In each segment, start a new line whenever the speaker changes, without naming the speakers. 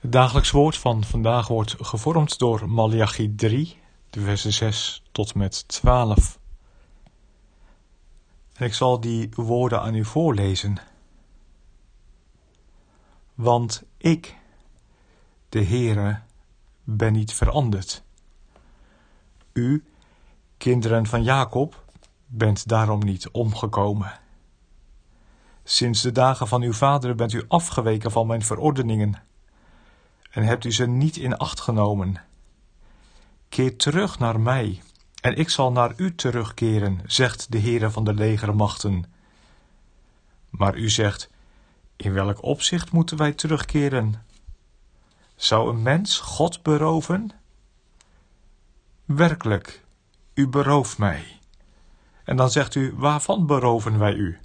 Het dagelijks woord van vandaag wordt gevormd door Malachi 3, de versen 6 tot met 12. En ik zal die woorden aan u voorlezen. Want ik, de Heere, ben niet veranderd. U, kinderen van Jacob, bent daarom niet omgekomen. Sinds de dagen van uw vader bent u afgeweken van mijn verordeningen en hebt u ze niet in acht genomen. Keer terug naar mij, en ik zal naar u terugkeren, zegt de Heere van de legermachten. Maar u zegt, in welk opzicht moeten wij terugkeren? Zou een mens God beroven? Werkelijk, u berooft mij. En dan zegt u, waarvan beroven wij u?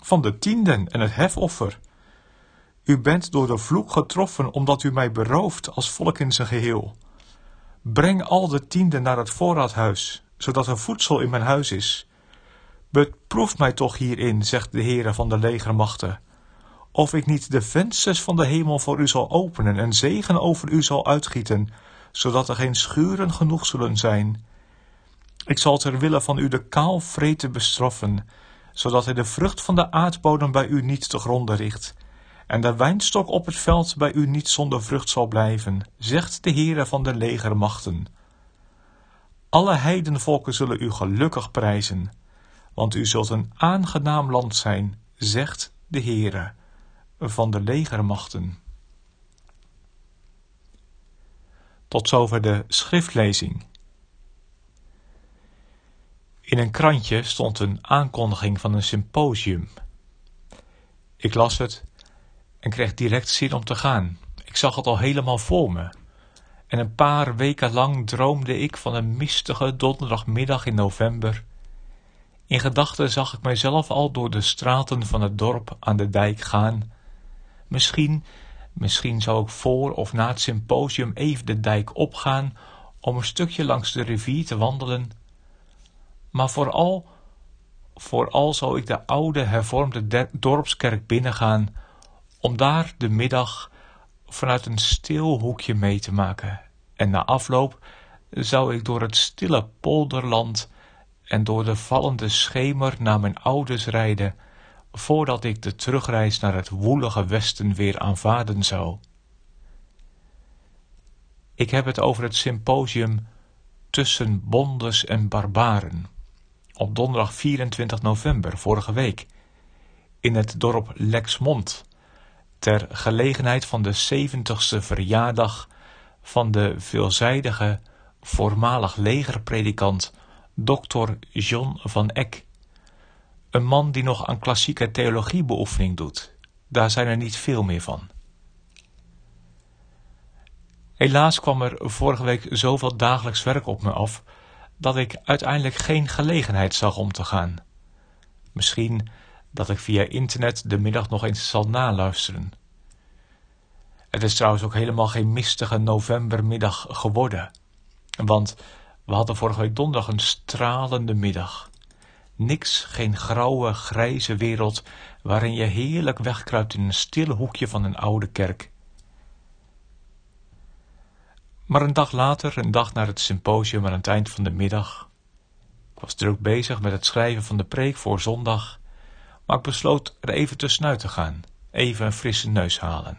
Van de tienden en het hefoffer. U bent door de vloek getroffen omdat u mij berooft als volk in zijn geheel. Breng al de tienden naar het voorraadhuis, zodat er voedsel in mijn huis is. Beproef mij toch hierin, zegt de Heere van de legermachten, of ik niet de vensters van de hemel voor u zal openen en zegen over u zal uitgieten, zodat er geen schuren genoeg zullen zijn. Ik zal ter wille van u de kaalvreten bestraffen, zodat hij de vrucht van de aardbodem bij u niet te gronden richt en de wijnstok op het veld bij u niet zonder vrucht zal blijven, zegt de Heere van de legermachten. Alle heidenvolken zullen u gelukkig prijzen, want u zult een aangenaam land zijn, zegt de Heere van de legermachten. Tot zover de schriftlezing. In een krantje stond een aankondiging van een symposium. Ik las het en kreeg direct zin om te gaan. Ik zag het al helemaal voor me. En een paar weken lang droomde ik van een mistige donderdagmiddag in november. In gedachten zag ik mijzelf al door de straten van het dorp aan de dijk gaan. Misschien, misschien zou ik voor of na het symposium even de dijk opgaan om een stukje langs de rivier te wandelen. Maar vooral, vooral zou ik de oude hervormde dorpskerk binnengaan om daar de middag vanuit een stil hoekje mee te maken. En na afloop zou ik door het stille polderland en door de vallende schemer naar mijn ouders rijden, voordat ik de terugreis naar het woelige westen weer aanvaarden zou. Ik heb het over het symposium Tussen Bondes en Barbaren, op donderdag 24 november vorige week, in het dorp Lexmond, ter gelegenheid van de zeventigste verjaardag van de veelzijdige voormalig legerpredikant Dr. John van Eck. Een man die nog aan klassieke theologiebeoefening doet. Daar zijn er niet veel meer van. Helaas kwam er vorige week zoveel dagelijks werk op me af dat ik uiteindelijk geen gelegenheid zag om te gaan. Misschien dat ik via internet de middag nog eens zal naluisteren. Het is trouwens ook helemaal geen mistige novembermiddag geworden. Want we hadden vorige donderdag een stralende middag. Niks, geen grauwe, grijze wereld waarin je heerlijk wegkruipt in een stille hoekje van een oude kerk. Maar een dag later, een dag na het symposium aan het eind van de middag, ik was druk bezig met het schrijven van de preek voor zondag, maar ik besloot er even tussenuit te gaan, even een frisse neus halen.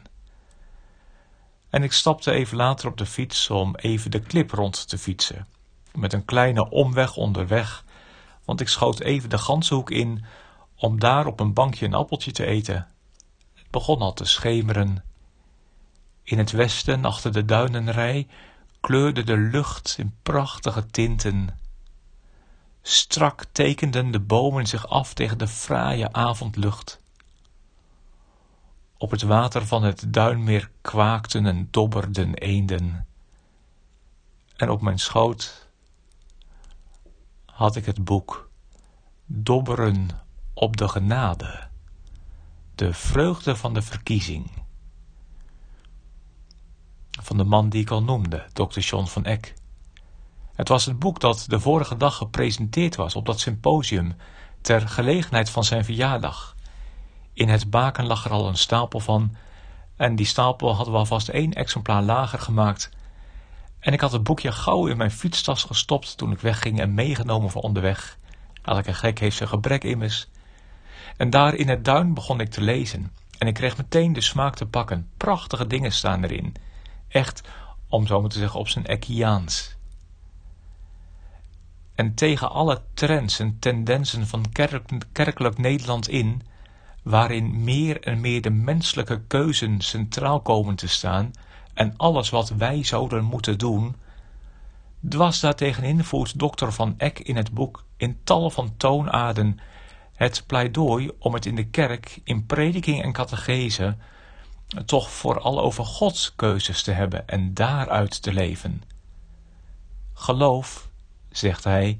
En ik stapte even later op de fiets om even de klip rond te fietsen, met een kleine omweg onderweg, want ik schoot even de ganzenhoek in om daar op een bankje een appeltje te eten. Het begon al te schemeren. In het westen, achter de duinenrij, kleurde de lucht in prachtige tinten. Strak tekenden de bomen zich af tegen de fraaie avondlucht. Op het water van het duinmeer kwaakten en dobberden eenden. En op mijn schoot had ik het boek Dobberen op de genade. De vreugde van de verkiezing. Van de man die ik al noemde, Dr. John van Eck. Het was het boek dat de vorige dag gepresenteerd was op dat symposium ter gelegenheid van zijn verjaardag. In het baken lag er al een stapel van en die stapel hadden we alvast één exemplaar lager gemaakt. En ik had het boekje gauw in mijn fietstas gestopt toen ik wegging en meegenomen voor onderweg. Elke gek heeft zijn gebrek immers. En daar in het duin begon ik te lezen. En ik kreeg meteen de smaak te pakken. Prachtige dingen staan erin. Echt, om zo maar te zeggen, op zijn Ekkiaans. En tegen alle trends en tendensen van kerkelijk Nederland in, waarin meer en meer de menselijke keuzen centraal komen te staan en alles wat wij zouden moeten doen, dwars daartegenin voert dokter Van Eck in het boek in tal van toonaarden het pleidooi om het in de kerk, in prediking en catechese, toch vooral over Gods keuzes te hebben en daaruit te leven. Geloof, zegt hij,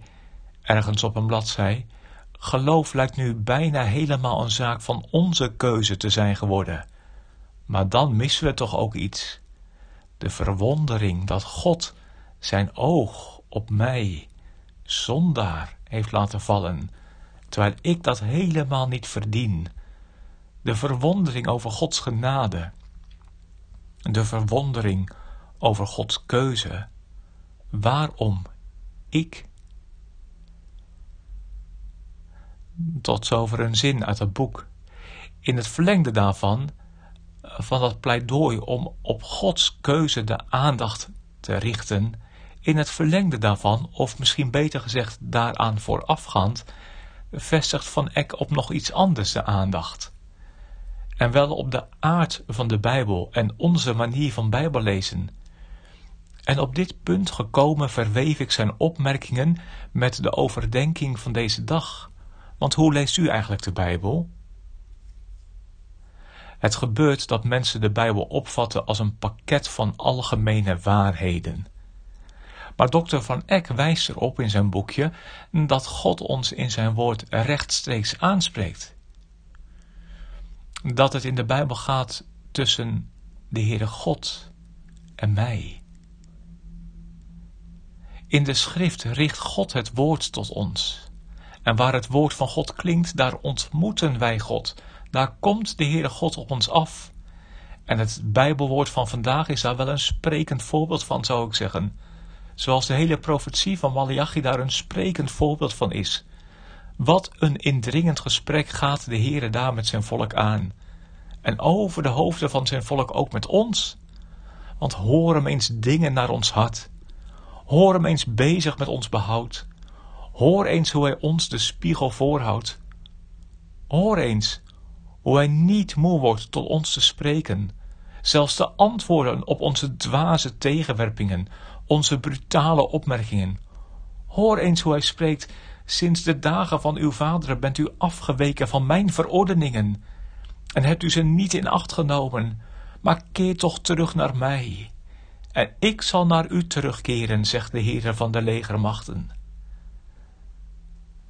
ergens op een bladzij, geloof lijkt nu bijna helemaal een zaak van onze keuze te zijn geworden. Maar dan missen we toch ook iets. De verwondering dat God zijn oog op mij, zondaar, heeft laten vallen, terwijl ik dat helemaal niet verdien. De verwondering over Gods genade. De verwondering over Gods keuze. Waarom ik? Tot zover een zin uit het boek. In het verlengde daarvan, van dat pleidooi om op Gods keuze de aandacht te richten, in het verlengde daarvan, of misschien beter gezegd daaraan voorafgaand, vestigt Van Eck op nog iets anders de aandacht. En wel op de aard van de Bijbel en onze manier van Bijbellezen. En op dit punt gekomen verweef ik zijn opmerkingen met de overdenking van deze dag. Want hoe leest u eigenlijk de Bijbel? Het gebeurt dat mensen de Bijbel opvatten als een pakket van algemene waarheden. Maar dokter Van Eck wijst erop in zijn boekje dat God ons in zijn woord rechtstreeks aanspreekt. Dat het in de Bijbel gaat tussen de Heere God en mij. In de schrift richt God het woord tot ons. En waar het woord van God klinkt, daar ontmoeten wij God. Daar komt de Heere God op ons af. En het Bijbelwoord van vandaag is daar wel een sprekend voorbeeld van, zou ik zeggen. Zoals de hele profetie van Malachi daar een sprekend voorbeeld van is. Wat een indringend gesprek gaat de Heere daar met zijn volk aan. En over de hoofden van zijn volk ook met ons. Want hoor hem eens dingen naar ons hart. Hoor hem eens bezig met ons behoud. Hoor eens hoe hij ons de spiegel voorhoudt. Hoor eens hoe hij niet moe wordt tot ons te spreken. Zelfs de antwoorden op onze dwaze tegenwerpingen, onze brutale opmerkingen. Hoor eens hoe hij spreekt. Sinds de dagen van uw vaderen bent u afgeweken van mijn verordeningen en hebt u ze niet in acht genomen, maar keer toch terug naar mij. En ik zal naar u terugkeren, zegt de Heer van de legermachten.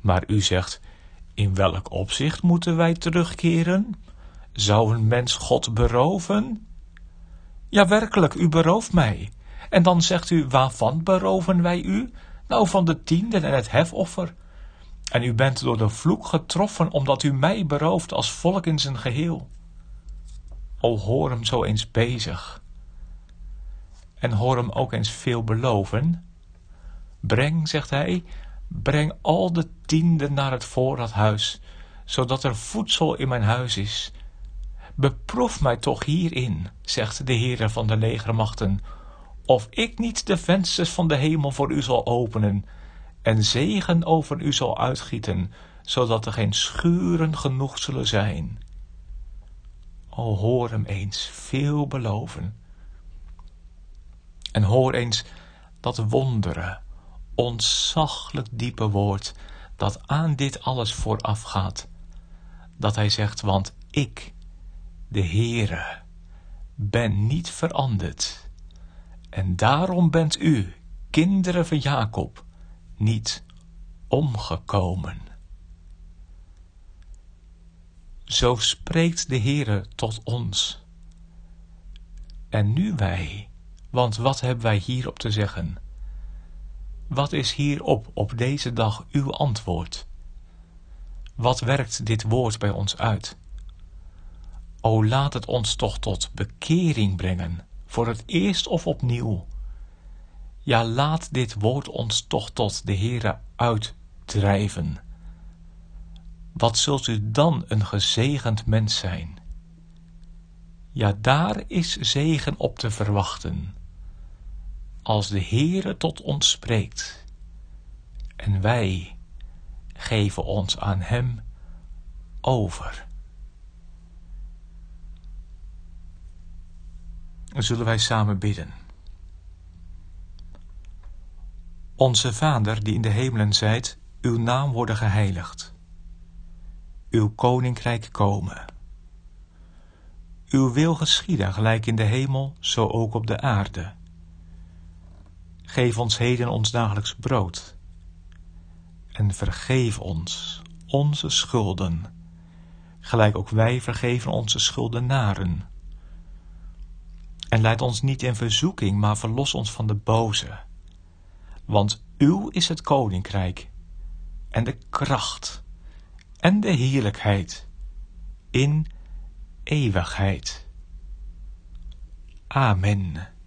Maar u zegt, in welk opzicht moeten wij terugkeren? Zou een mens God beroven? Ja, werkelijk, u berooft mij. En dan zegt u, waarvan beroven wij u? Nou, van de tienden en het hefoffer. En u bent door de vloek getroffen, omdat u mij berooft als volk in zijn geheel. O, hoor hem zo eens bezig. En hoor hem ook eens veel beloven. Breng, zegt hij, breng al de tienden naar het voorraadhuis, zodat er voedsel in mijn huis is. Beproef mij toch hierin, zegt de Heere van de legermachten, of ik niet de vensters van de hemel voor u zal openen en zegen over u zal uitgieten, zodat er geen schuren genoeg zullen zijn. O hoor hem eens veel beloven. En hoor eens dat wonderen, ontzaglijk diepe woord, dat aan dit alles voorafgaat. Dat hij zegt, want ik, de Heere, ben niet veranderd. En daarom bent u, kinderen van Jacob, niet omgekomen. Zo spreekt de Heere tot ons. En nu wij, want wat hebben wij hierop te zeggen? Wat is hierop op deze dag uw antwoord? Wat werkt dit woord bij ons uit? O laat het ons toch tot bekering brengen, voor het eerst of opnieuw. Ja, laat dit woord ons toch tot de Heere uitdrijven. Wat zult u dan een gezegend mens zijn? Ja, daar is zegen op te verwachten. Als de Heere tot ons spreekt en wij geven ons aan Hem over. Zullen wij samen bidden. Onze Vader die in de hemelen zijt, uw naam worden geheiligd. Uw koninkrijk komen. Uw wil geschieden gelijk in de hemel, zo ook op de aarde. Geef ons heden ons dagelijks brood. En vergeef ons onze schulden, gelijk ook wij vergeven onze schuldenaren. En leid ons niet in verzoeking, maar verlos ons van de boze. Want uw is het koninkrijk en de kracht en de heerlijkheid in eeuwigheid. Amen.